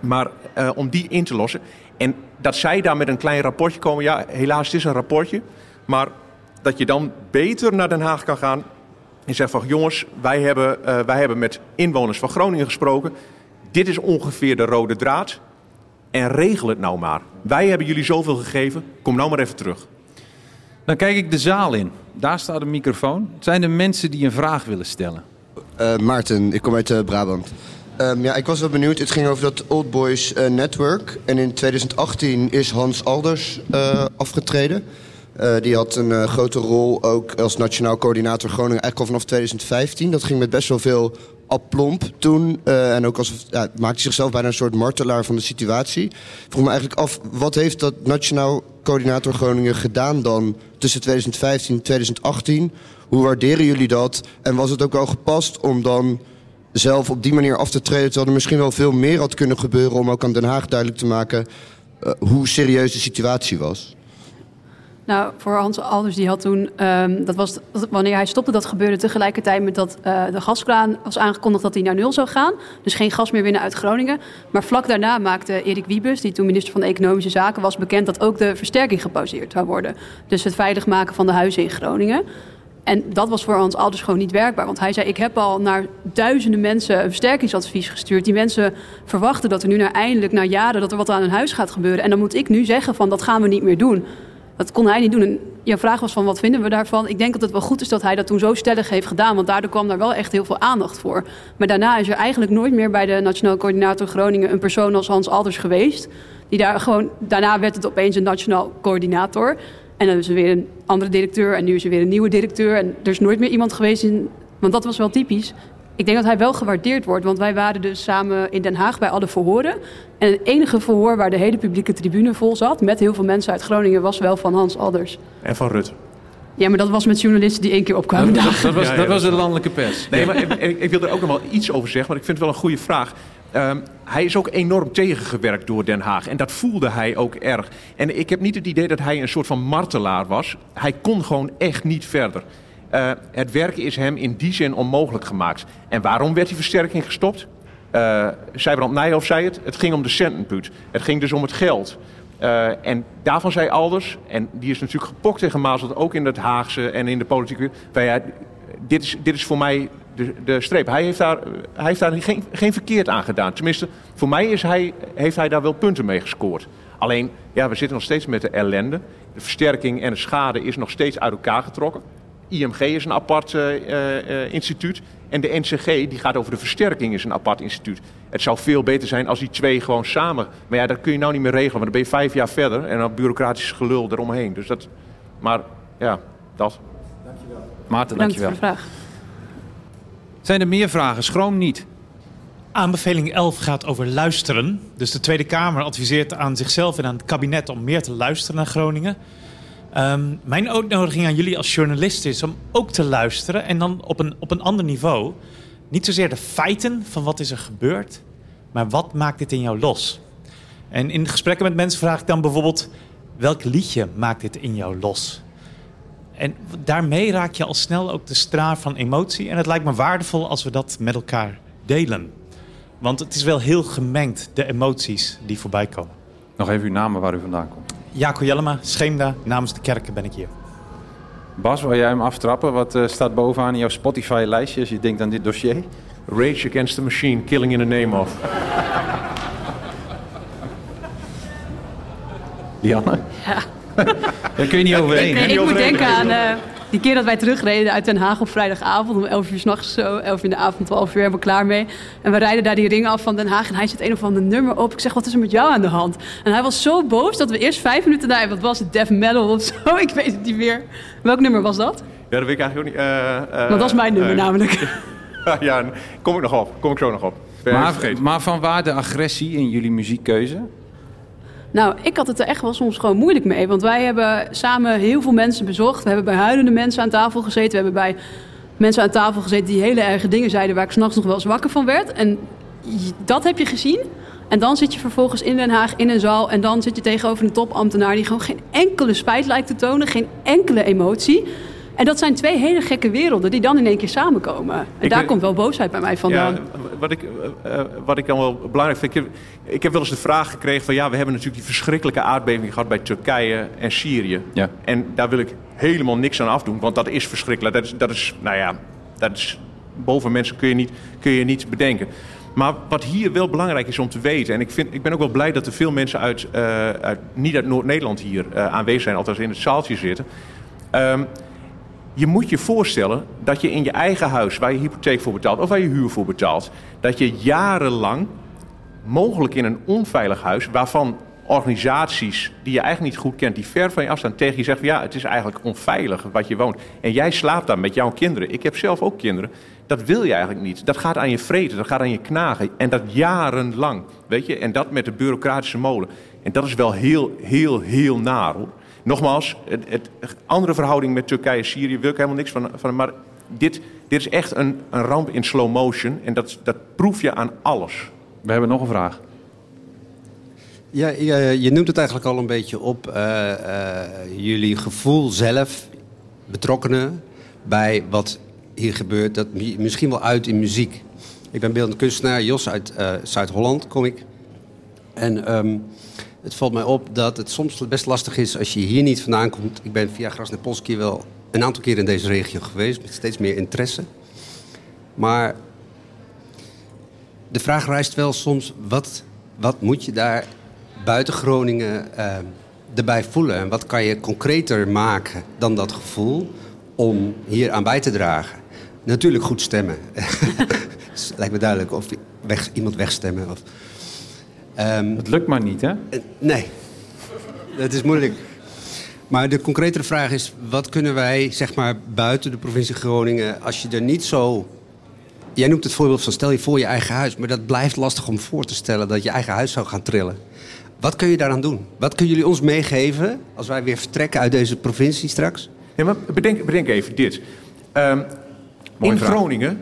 Speaker 13: Maar eh, om die in te lossen. En dat zij daar met een klein rapportje komen. Ja, helaas, het is een rapportje. Maar dat je dan beter naar Den Haag kan gaan. En zegt van jongens, wij hebben, eh, wij hebben met inwoners van Groningen gesproken. Dit is ongeveer de rode draad. En regel het nou maar. Wij hebben jullie zoveel gegeven. Kom nou maar even terug.
Speaker 1: Dan kijk ik de zaal in. Daar staat een microfoon. Het zijn de mensen die een vraag willen stellen.
Speaker 18: Eh, Maarten, ik kom uit Brabant. Ehm, ja, ik was wel benieuwd. Het ging over dat Old Boys eh, Network. En in 2018 is Hans Alders eh, afgetreden. Eh, die had een grote rol ook als nationaal coördinator Groningen eigenlijk al vanaf 2015. Dat ging met best wel veel aplomp toen. en ook alsof, ja, maakte zichzelf bijna een soort martelaar van de situatie. Ik vroeg me eigenlijk af, wat heeft dat nationaal coördinator Groningen gedaan dan tussen 2015 en 2018? Hoe waarderen jullie dat? En was het ook wel gepast om dan zelf op die manier af te treden... terwijl er misschien wel veel meer had kunnen gebeuren... om ook aan Den Haag duidelijk te maken eh, hoe serieus de situatie was?
Speaker 14: Nou, voor Hans Alders, die had toen, ehm, dat was wanneer hij stopte, dat gebeurde tegelijkertijd met dat eh, de gaskraan was aangekondigd dat hij naar nul zou gaan. Dus geen gas meer winnen uit Groningen. Maar vlak daarna maakte Erik Wiebes, die toen minister van Economische Zaken was, bekend dat ook de versterking gepauzeerd zou worden. Dus het veilig maken van de huizen in Groningen. En dat was voor Hans Alders gewoon niet werkbaar. Want hij zei, ik heb al naar duizenden mensen een versterkingsadvies gestuurd. Die mensen verwachten dat er nu eindelijk, na jaren, dat er wat aan hun huis gaat gebeuren. En dan moet ik nu zeggen van, dat gaan we niet meer doen. Dat kon hij niet doen. En jouw vraag was van, wat vinden we daarvan? Ik denk dat het wel goed is dat hij dat toen zo stellig heeft gedaan. Want daardoor kwam daar wel echt heel veel aandacht voor. Maar daarna is er eigenlijk nooit meer bij de Nationaal Coördinator Groningen... een persoon als Hans Alders geweest. Die daar gewoon, daarna werd het opeens een Nationaal Coördinator... En dan is er weer een andere directeur en nu is er weer een nieuwe directeur. En er is nooit meer iemand geweest in. Want dat was wel typisch. Ik denk dat hij wel gewaardeerd wordt, want wij waren dus samen in Den Haag bij alle verhoren. En het enige verhoor waar de hele publieke tribune vol zat, met heel veel mensen uit Groningen, was wel van Hans Alders.
Speaker 13: En van Rutte.
Speaker 14: Ja, maar dat was met journalisten die één keer opkwamen.
Speaker 1: Dat, dat was,
Speaker 13: Ja, ja,
Speaker 1: dat was de landelijke pers.
Speaker 13: Nee, maar ik, ik- ik wil er ook nog wel iets over zeggen, want ik vind het wel een goede vraag. Ehm, hij is ook enorm tegengewerkt door Den Haag. En dat voelde hij ook erg. En ik heb niet het idee dat hij een soort van martelaar was. Hij kon gewoon echt niet verder. Eh, het werk is hem in die zin onmogelijk gemaakt. En waarom werd die versterking gestopt? Uh, Zijbrand Nijhoff zei het, het ging om de centenput. Het ging dus om het geld. Uh, en daarvan zei Alders, en die is natuurlijk gepokt en gemazeld, ook in het Haagse en in de politiek. Van, ja, dit, is, dit is voor mij de, de streep. Hij heeft daar, hij heeft daar geen, geen verkeerd aan gedaan. Tenminste, voor mij is hij, heeft hij daar wel punten mee gescoord. Alleen, ja, we zitten nog steeds met de ellende. De versterking en de schade is nog steeds uit elkaar getrokken. IMG is een apart uh, uh, instituut. En de NCG, die gaat over de versterking, is een apart instituut. Het zou veel beter zijn als die twee gewoon samen... Maar ja, dat kun je nou niet meer regelen, want dan ben je vijf jaar verder... en dan bureaucratisch gelul eromheen. Dus dat... Maar ja, dat.
Speaker 1: Dankjewel. Maarten, dankjewel.
Speaker 14: Dank voor de vraag.
Speaker 1: Zijn er meer vragen? Schroom niet.
Speaker 19: Aanbeveling 11 gaat over luisteren. Dus de Tweede Kamer adviseert aan zichzelf en aan het kabinet om meer te luisteren naar Groningen. Um, mijn uitnodiging aan jullie als journalist is om ook te luisteren en dan op een, op een ander niveau. Niet zozeer de feiten van wat is er gebeurd, maar wat maakt dit in jou los? En in gesprekken met mensen vraag ik dan bijvoorbeeld: welk liedje maakt dit in jou los? En daarmee raak je al snel ook de straal van emotie. En het lijkt me waardevol als we dat met elkaar delen. Want het is wel heel gemengd, de emoties die voorbij komen.
Speaker 1: Nog even uw namen waar u vandaan komt.
Speaker 19: Jaco Jellema, Scheemda, namens de kerken ben ik hier.
Speaker 1: Bas, wil jij hem aftrappen? Wat uh, staat bovenaan in jouw Spotify-lijstje als je denkt aan dit dossier?
Speaker 13: Rage Against the Machine, Killing in the Name of.
Speaker 1: Lianne?
Speaker 14: Ja.
Speaker 1: Daar kun je niet overheen.
Speaker 14: Ik, moet denken aan uh, die keer dat wij terugreden uit Den Haag op vrijdagavond. Om 11 uur s'nachts zo, 11 uur in de avond, 12 uur hebben we klaar mee. En we rijden daar die ring af van Den Haag. En hij zet een of ander nummer op. Ik zeg, wat is er met jou aan de hand? En hij was zo boos dat we eerst vijf minuten daar... Wat was het? Death metal of zo? Ik weet het niet meer. Welk nummer was dat?
Speaker 13: Ja, dat weet ik eigenlijk ook niet. Uh, uh,
Speaker 14: dat was mijn nummer namelijk.
Speaker 13: ja, kom ik nog op. Kom ik zo nog op.
Speaker 1: Maar, maar van waar de agressie in jullie muziekkeuze?
Speaker 14: Nou, ik had het er echt wel soms gewoon moeilijk mee. Want wij hebben samen heel veel mensen bezocht. We hebben bij huilende mensen aan tafel gezeten. We hebben bij mensen aan tafel gezeten die hele erge dingen zeiden... waar ik s'nachts nog wel eens wakker van werd. En dat heb je gezien. En dan zit je vervolgens in Den Haag in een zaal... en dan zit je tegenover een topambtenaar... die gewoon geen enkele spijt lijkt te tonen. Geen enkele emotie. En dat zijn twee hele gekke werelden die dan in één keer samenkomen. En ik daar ben, komt wel boosheid bij mij vandaan.
Speaker 13: Ja, wat, ik, uh, wat ik dan wel belangrijk vind. Ik heb, ik heb wel eens de vraag gekregen van ja, we hebben natuurlijk die verschrikkelijke aardbeving gehad bij Turkije en Syrië.
Speaker 1: Ja.
Speaker 13: En daar wil ik helemaal niks aan afdoen, want dat is verschrikkelijk. Dat is, dat is nou ja, dat is, boven mensen kun je, niet, kun je niet bedenken. Maar wat hier wel belangrijk is om te weten, en ik, vind, ik ben ook wel blij dat er veel mensen uit, uh, uit niet uit Noord-Nederland hier uh, aanwezig zijn, althans in het zaaltje zitten. Um, je moet je voorstellen dat je in je eigen huis, waar je hypotheek voor betaalt of waar je huur voor betaalt, dat je jarenlang, mogelijk in een onveilig huis, waarvan organisaties die je eigenlijk niet goed kent, die ver van je afstaan, tegen je zeggen: ja, het is eigenlijk onveilig wat je woont. En jij slaapt daar met jouw kinderen. Ik heb zelf ook kinderen. Dat wil je eigenlijk niet. Dat gaat aan je vreten, dat gaat aan je knagen. En dat jarenlang. Weet je? En dat met de bureaucratische molen. En dat is wel heel, heel, heel naar hoor. Nogmaals, het, het, andere verhouding met Turkije en Syrië wil ik helemaal niks van. van maar dit, dit is echt een, een ramp in slow motion. En dat, dat proef je aan alles.
Speaker 1: We hebben nog een vraag.
Speaker 20: Ja, je, je noemt het eigenlijk al een beetje op. Uh, uh, jullie gevoel zelf, betrokkenen bij wat hier gebeurt, dat misschien wel uit in muziek. Ik ben beeldend kunstenaar, Jos uit uh, Zuid-Holland kom ik. En um, het valt mij op dat het soms best lastig is als je hier niet vandaan komt. Ik ben via Grasnepolski wel een aantal keer in deze regio geweest met steeds meer interesse. Maar de vraag rijst wel soms, wat, wat moet je daar buiten Groningen uh, erbij voelen? En wat kan je concreter maken dan dat gevoel om hier aan bij te dragen? Natuurlijk goed stemmen. Lijkt me duidelijk. Of weg, iemand wegstemmen. Of,
Speaker 1: Um, het lukt maar niet, hè?
Speaker 20: Nee, dat is moeilijk. Maar de concretere vraag is: wat kunnen wij, zeg maar, buiten de provincie Groningen, als je er niet zo. Jij noemt het voorbeeld van stel je voor je eigen huis, maar dat blijft lastig om voor te stellen dat je eigen huis zou gaan trillen. Wat kun je daaraan doen? Wat kunnen jullie ons meegeven als wij weer vertrekken uit deze provincie straks?
Speaker 13: Ja, maar bedenk, bedenk even dit. Um, in vraag. Groningen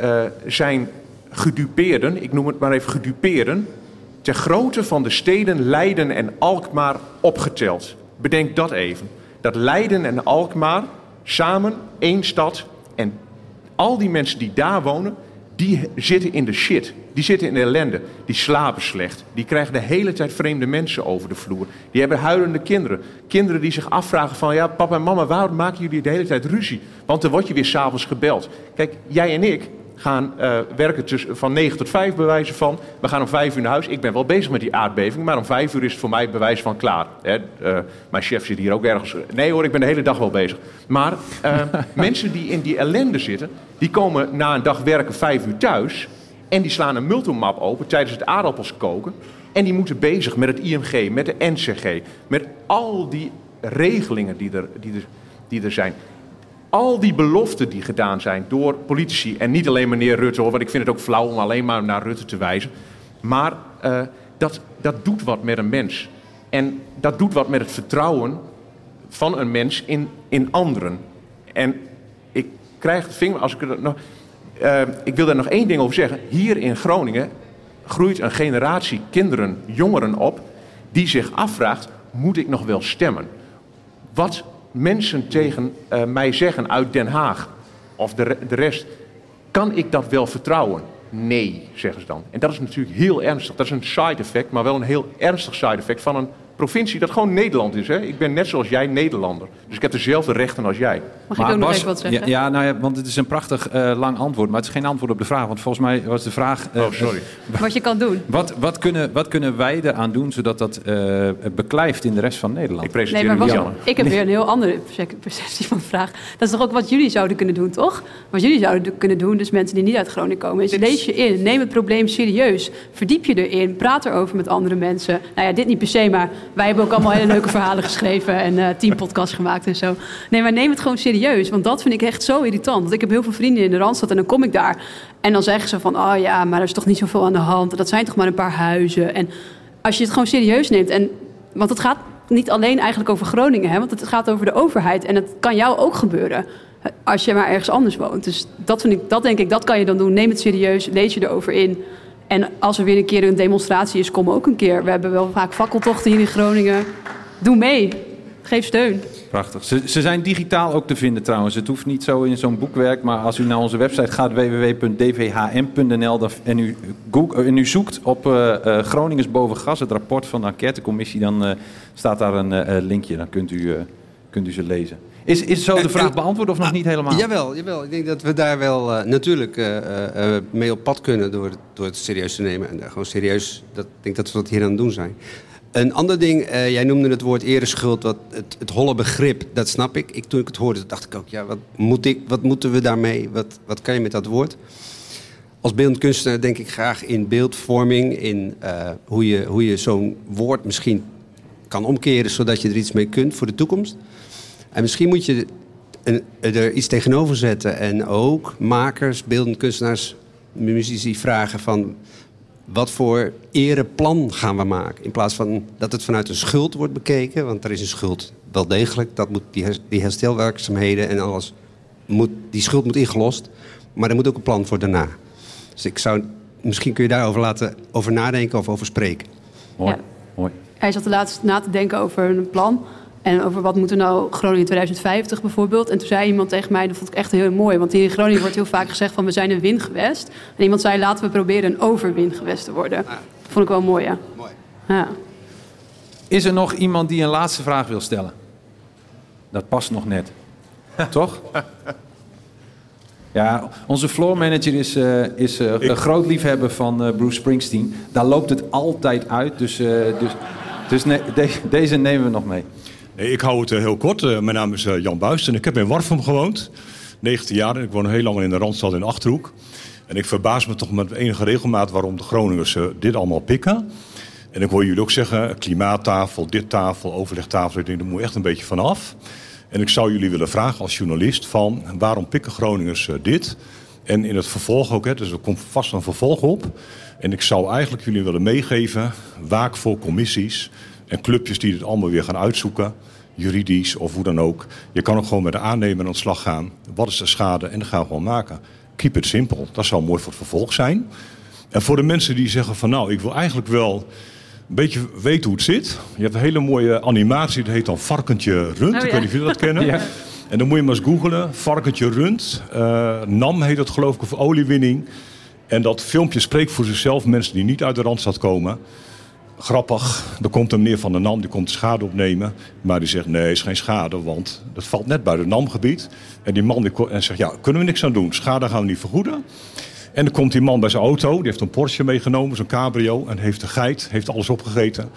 Speaker 13: uh, zijn gedupeerden, ik noem het maar even gedupeerden, ter grootte van de steden Leiden en Alkmaar opgeteld. Bedenk dat even. Dat Leiden en Alkmaar samen één stad en al die mensen die daar wonen, die zitten in de shit. Die zitten in de ellende. Die slapen slecht. Die krijgen de hele tijd vreemde mensen over de vloer. Die hebben huilende kinderen. Kinderen die zich afvragen van... ja, papa en mama, waarom maken jullie de hele tijd ruzie? Want dan word je weer s'avonds gebeld. Kijk, jij en ik gaan eh, werken tussen, van 9 tot 5 bewijzen van. We gaan om 5 uur naar huis. Ik ben wel bezig met die aardbeving, maar om 5 uur is het voor mij bewijs van klaar. Hè? Eh, mijn chef zit hier ook ergens. Nee hoor, ik ben de hele dag wel bezig. Maar eh, mensen die in die ellende zitten, die komen na een dag werken 5 uur thuis. En die slaan een multimap open tijdens het aardappels koken. En die moeten bezig met het IMG, met de NCG, met al die regelingen die er, die er, die er zijn al die beloften die gedaan zijn door politici, en niet alleen meneer Rutte, hoor, want ik vind het ook flauw om alleen maar naar Rutte te wijzen, maar uh, dat, dat doet wat met een mens. En dat doet wat met het vertrouwen van een mens in, in anderen. En ik krijg het vinger, als ik er nog. Uh, ik wil daar nog één ding over zeggen. Hier in Groningen groeit een generatie kinderen, jongeren op, die zich afvraagt: moet ik nog wel stemmen? Wat mensen tegen uh, mij zeggen uit Den Haag of de, de rest, kan ik dat wel vertrouwen? Nee, zeggen ze dan. En dat is natuurlijk heel ernstig. Dat is een side effect, maar wel een heel ernstig side effect van een provincie dat gewoon Nederland is. Hè? Ik ben net zoals jij Nederlander. Dus ik heb dezelfde rechten als jij.
Speaker 14: Mag ik ook nog even wat zeggen?
Speaker 1: Ja, ja, nou ja, want het is een prachtig uh, lang antwoord. Maar het is geen antwoord op de vraag. Want volgens mij was de vraag...
Speaker 13: Uh, oh, sorry.
Speaker 14: wat je kan doen.
Speaker 1: Wat, wat, kunnen, wat kunnen wij eraan doen zodat dat uh, beklijft in de rest van Nederland?
Speaker 13: Ik presenteer
Speaker 14: nee, maar
Speaker 13: was.
Speaker 14: Ik heb weer een heel andere perceptie van de vraag. Dat is toch ook wat jullie zouden kunnen doen, toch? Wat jullie zouden kunnen doen, dus mensen die niet uit Groningen komen... is lees je in, neem het probleem serieus. Verdiep je erin, praat erover met andere mensen. Nou ja, dit niet per se, maar wij hebben ook allemaal hele leuke verhalen geschreven en uh, tien podcasts gemaakt en zo. Nee, maar neem het gewoon serieus, want dat vind ik echt zo irritant. Want ik heb heel veel vrienden in de Randstad en dan kom ik daar en dan zeggen ze van, oh ja, maar er is toch niet zoveel aan de hand. Dat zijn toch maar een paar huizen. En als je het gewoon serieus neemt, en, want het gaat niet alleen eigenlijk over Groningen, hè, want het gaat over de overheid en het kan jou ook gebeuren als je maar ergens anders woont. Dus dat, vind ik, dat denk ik, dat kan je dan doen. Neem het serieus, lees je erover in. En als er weer een keer een demonstratie is, kom ook een keer. We hebben wel vaak fakkeltochten hier in Groningen. Doe mee. Geef steun.
Speaker 1: Prachtig. Ze, ze, zijn digitaal ook te vinden trouwens. Het hoeft niet zo in zo'n boekwerk. Maar als u naar onze website gaat, www.dvhm.nl... en u, en u zoekt op uh, uh, Groningers boven gas, het rapport van de enquêtecommissie... dan uh, staat daar een linkje. Dan kunt u, kunt u ze lezen. Is, is zo de vraag beantwoord of nog niet helemaal?
Speaker 20: Jawel, jawel. Ik denk dat we daar wel uh, natuurlijk uh, uh, mee op pad kunnen door, door het serieus te nemen. En gewoon serieus, dat, ik denk dat we dat hier aan het doen zijn. Een ander ding, jij noemde het woord ereschuld, wat, het, het holle begrip, dat snap ik. ik. Toen ik het hoorde, dacht ik ook, ja, wat, moet ik, wat moeten we daarmee? Wat, wat kan je met dat woord? Als beeldend kunstenaar denk ik graag in beeldvorming, in hoe je, hoe je zo'n woord misschien kan omkeren, zodat je er iets mee kunt voor de toekomst. En misschien moet je een, er iets tegenover zetten. En ook makers, beeldend kunstenaars, muzici vragen van... wat voor ereplan gaan we maken? In plaats van dat het vanuit een schuld wordt bekeken. Want er is een schuld wel degelijk. Dat moet die, die herstelwerkzaamheden en alles... Moet, die schuld moet ingelost. Maar er moet ook een plan voor daarna. Dus ik zou... Misschien kun je daarover laten over nadenken of over spreken.
Speaker 1: Mooi, ja. mooi.
Speaker 14: Hij zat de laatst na te denken over een plan... En over wat moet er nou Groningen 2050 bijvoorbeeld. En toen zei iemand tegen mij, dat vond ik echt heel mooi. Want hier in Groningen wordt heel vaak gezegd van we zijn een windgewest. En iemand zei laten we proberen een overwindgewest te worden. Dat vond ik wel mooi, ja.
Speaker 20: Mooi.
Speaker 14: Ja.
Speaker 1: Is er nog iemand die een laatste vraag wil stellen? Dat past nog net. Toch? Ja, onze floor manager is, uh, is uh, een groot liefhebber van uh, Bruce Springsteen. Daar loopt het altijd uit. Dus, dus, dus ne de deze nemen we nog mee.
Speaker 21: Ik hou het heel kort. mijn naam is Jan Buist en ik heb in Warfum gewoond. 19 jaar en ik woon heel lang in de Randstad in Achterhoek. En ik verbaas me toch met enige regelmaat waarom de Groningers dit allemaal pikken. En ik hoor jullie ook zeggen, klimaattafel, dit tafel, overlegtafel. Ik denk, daar moet echt een beetje vanaf. En ik zou jullie willen vragen als journalist van waarom pikken Groningers dit? En in het vervolg ook, hè, dus er komt vast een vervolg op. En ik zou eigenlijk jullie willen meegeven, waak voor commissies en clubjes die dit allemaal weer gaan uitzoeken. Juridisch of hoe dan ook. Je kan ook gewoon met de aannemer aan de slag gaan. Wat is de schade? En dat gaan we gewoon maken. Keep it simpel. Dat zou mooi voor het vervolg zijn. En voor de mensen die zeggen van nou, ik wil eigenlijk wel een beetje weten hoe het zit. Je hebt een hele mooie animatie, dat heet dan Varkentje Rund.
Speaker 14: Oh, ja.
Speaker 21: Ik weet niet of jullie dat kennen.
Speaker 1: Ja.
Speaker 21: En dan moet je maar eens googelen. Varkentje Rund. Uh, NAM heet dat geloof ik, of oliewinning. En dat filmpje spreekt voor zichzelf. Mensen die niet uit de Randstad komen. Grappig, er komt een meneer van de NAM, die komt de schade opnemen. Maar die zegt, nee, is geen schade, want dat valt net buiten het NAM-gebied. En die man die, en zegt, ja, kunnen we niks aan doen. Schade gaan we niet vergoeden. En dan komt die man bij zijn auto, die heeft een Porsche meegenomen, zo'n cabrio. En heeft een geit, heeft alles opgegeten.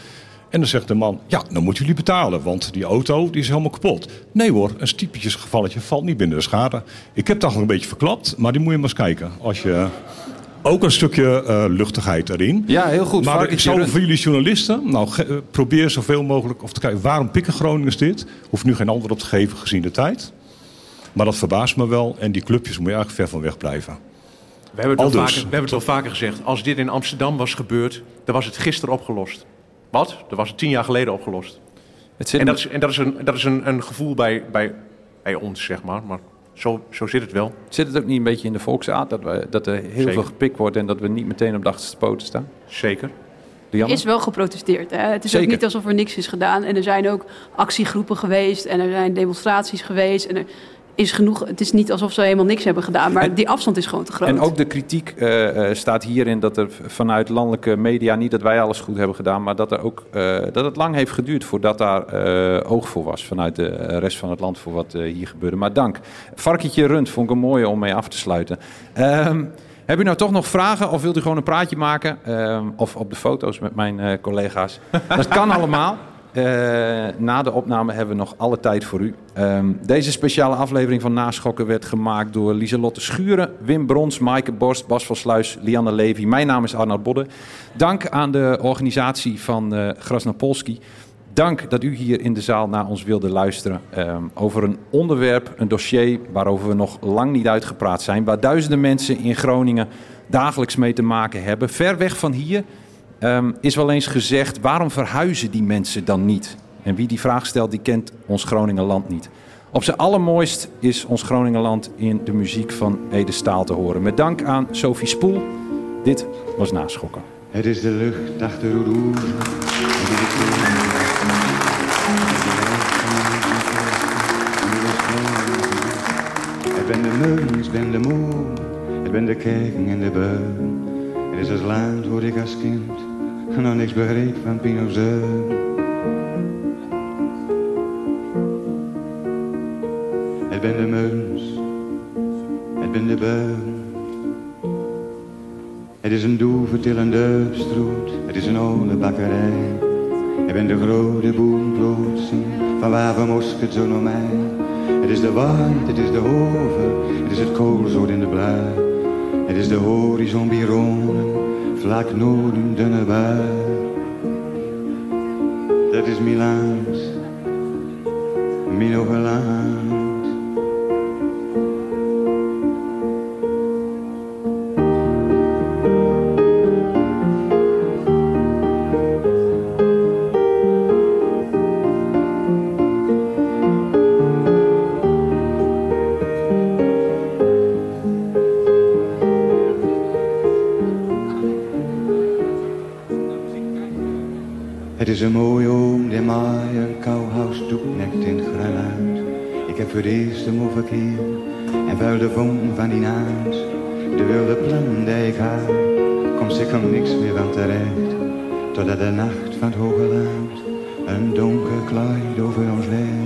Speaker 21: En dan zegt de man, ja, dan moeten jullie betalen, want die auto die is helemaal kapot. Nee hoor, een typisch gevalletje valt niet binnen de schade. Ik heb het al een beetje verklapt, maar die moet je maar eens kijken. Als je ook een stukje eh, luchtigheid erin.
Speaker 1: Ja, heel goed.
Speaker 21: Maar ik zou voor jullie journalisten, nou ge- eh, probeer zoveel mogelijk of te kijken waarom pikken Groningers dit. Hoef nu geen antwoord op te geven gezien de tijd. Maar dat verbaast me wel en die clubjes moet je eigenlijk ver van weg blijven.
Speaker 13: We hebben, het wel
Speaker 21: Aldus.
Speaker 13: vaker, we hebben het wel vaker gezegd. Als dit in Amsterdam was gebeurd, dan was het gisteren opgelost. Wat? Dan was het tien jaar geleden opgelost.
Speaker 1: zit
Speaker 13: En, dat is, en dat is, een, dat is een, een gevoel bij, bij, bij ons, zeg maar. Maar zo, zo zit het wel.
Speaker 1: Zit het ook niet een beetje in de volksaard dat, we, dat er heel
Speaker 13: Zeker.
Speaker 1: veel gepikt wordt en dat we niet meteen op de achterste poten staan?
Speaker 13: Zeker.
Speaker 14: Er is wel geprotesteerd. Hè? Het is
Speaker 1: Zeker.
Speaker 14: ook niet alsof er niks is gedaan. En er zijn ook actiegroepen geweest en er zijn demonstraties geweest. En er is genoeg. Het is niet alsof ze helemaal niks hebben gedaan, maar die afstand is gewoon te groot.
Speaker 1: En ook de kritiek eh, staat hierin dat er vanuit landelijke media, niet dat wij alles goed hebben gedaan, maar dat, er ook, eh, dat het lang heeft geduurd voordat daar oog voor was vanuit de rest van het land voor wat hier gebeurde. Maar dank. Varkentje Rund vond ik een mooie om mee af te sluiten. Ehm, heb u nou toch nog vragen of wilt u gewoon een praatje maken? Ehm, of op de foto's met mijn collega's? Dat kan allemaal. Eh, na de opname hebben we nog alle tijd voor u. Ehm, deze speciale aflevering van Naschokken werd gemaakt door Lieselotte Schuren, Wim Brons, Maaike Borst, Bas van Sluis, Lianne Levy. Mijn naam is Arnoud Bodde. Dank aan de organisatie van eh Grasnapolski. Dank dat u hier in de zaal naar ons wilde luisteren ehm, over een onderwerp, een dossier waarover we nog lang niet uitgepraat zijn. Waar duizenden mensen in Groningen dagelijks mee te maken hebben. Ver weg van hier ehm, is wel eens gezegd, waarom verhuizen die mensen dan niet? En wie die vraag stelt, die kent ons Groningenland niet. Op zijn allermooist is ons Groningenland in de muziek van Ede Staal te horen. Met dank aan Sophie Spoel. Dit was Naschokken.
Speaker 22: Het is de lucht achter de roer. Het ben de meulens, ben de moer. Het ben de kerken en de beun. Het is het land waar ik als kind nog niks begreep van Pino's deun. Het ben de meulens, het ben de beun. Het is een doevertillende stroet, het is een oude bakkerij. Ik ben de grote boerenplotsen, van waar we mosket zo naar mij. Het is de waard, het is de hoven, het is het koolzoot in de blui. Het is de horizon bironen, vlak noorden dunne bui. Dat is Milaans, mijn een mooie oom die een kouhuis doeknekt in granuit. Ik heb voor het eerst hem verkeer en vuil de vonk van die naams. De wilde plan die ik had, komt zeker niks meer van terecht. Totdat de nacht van het hoge land een donker kleid over ons legt.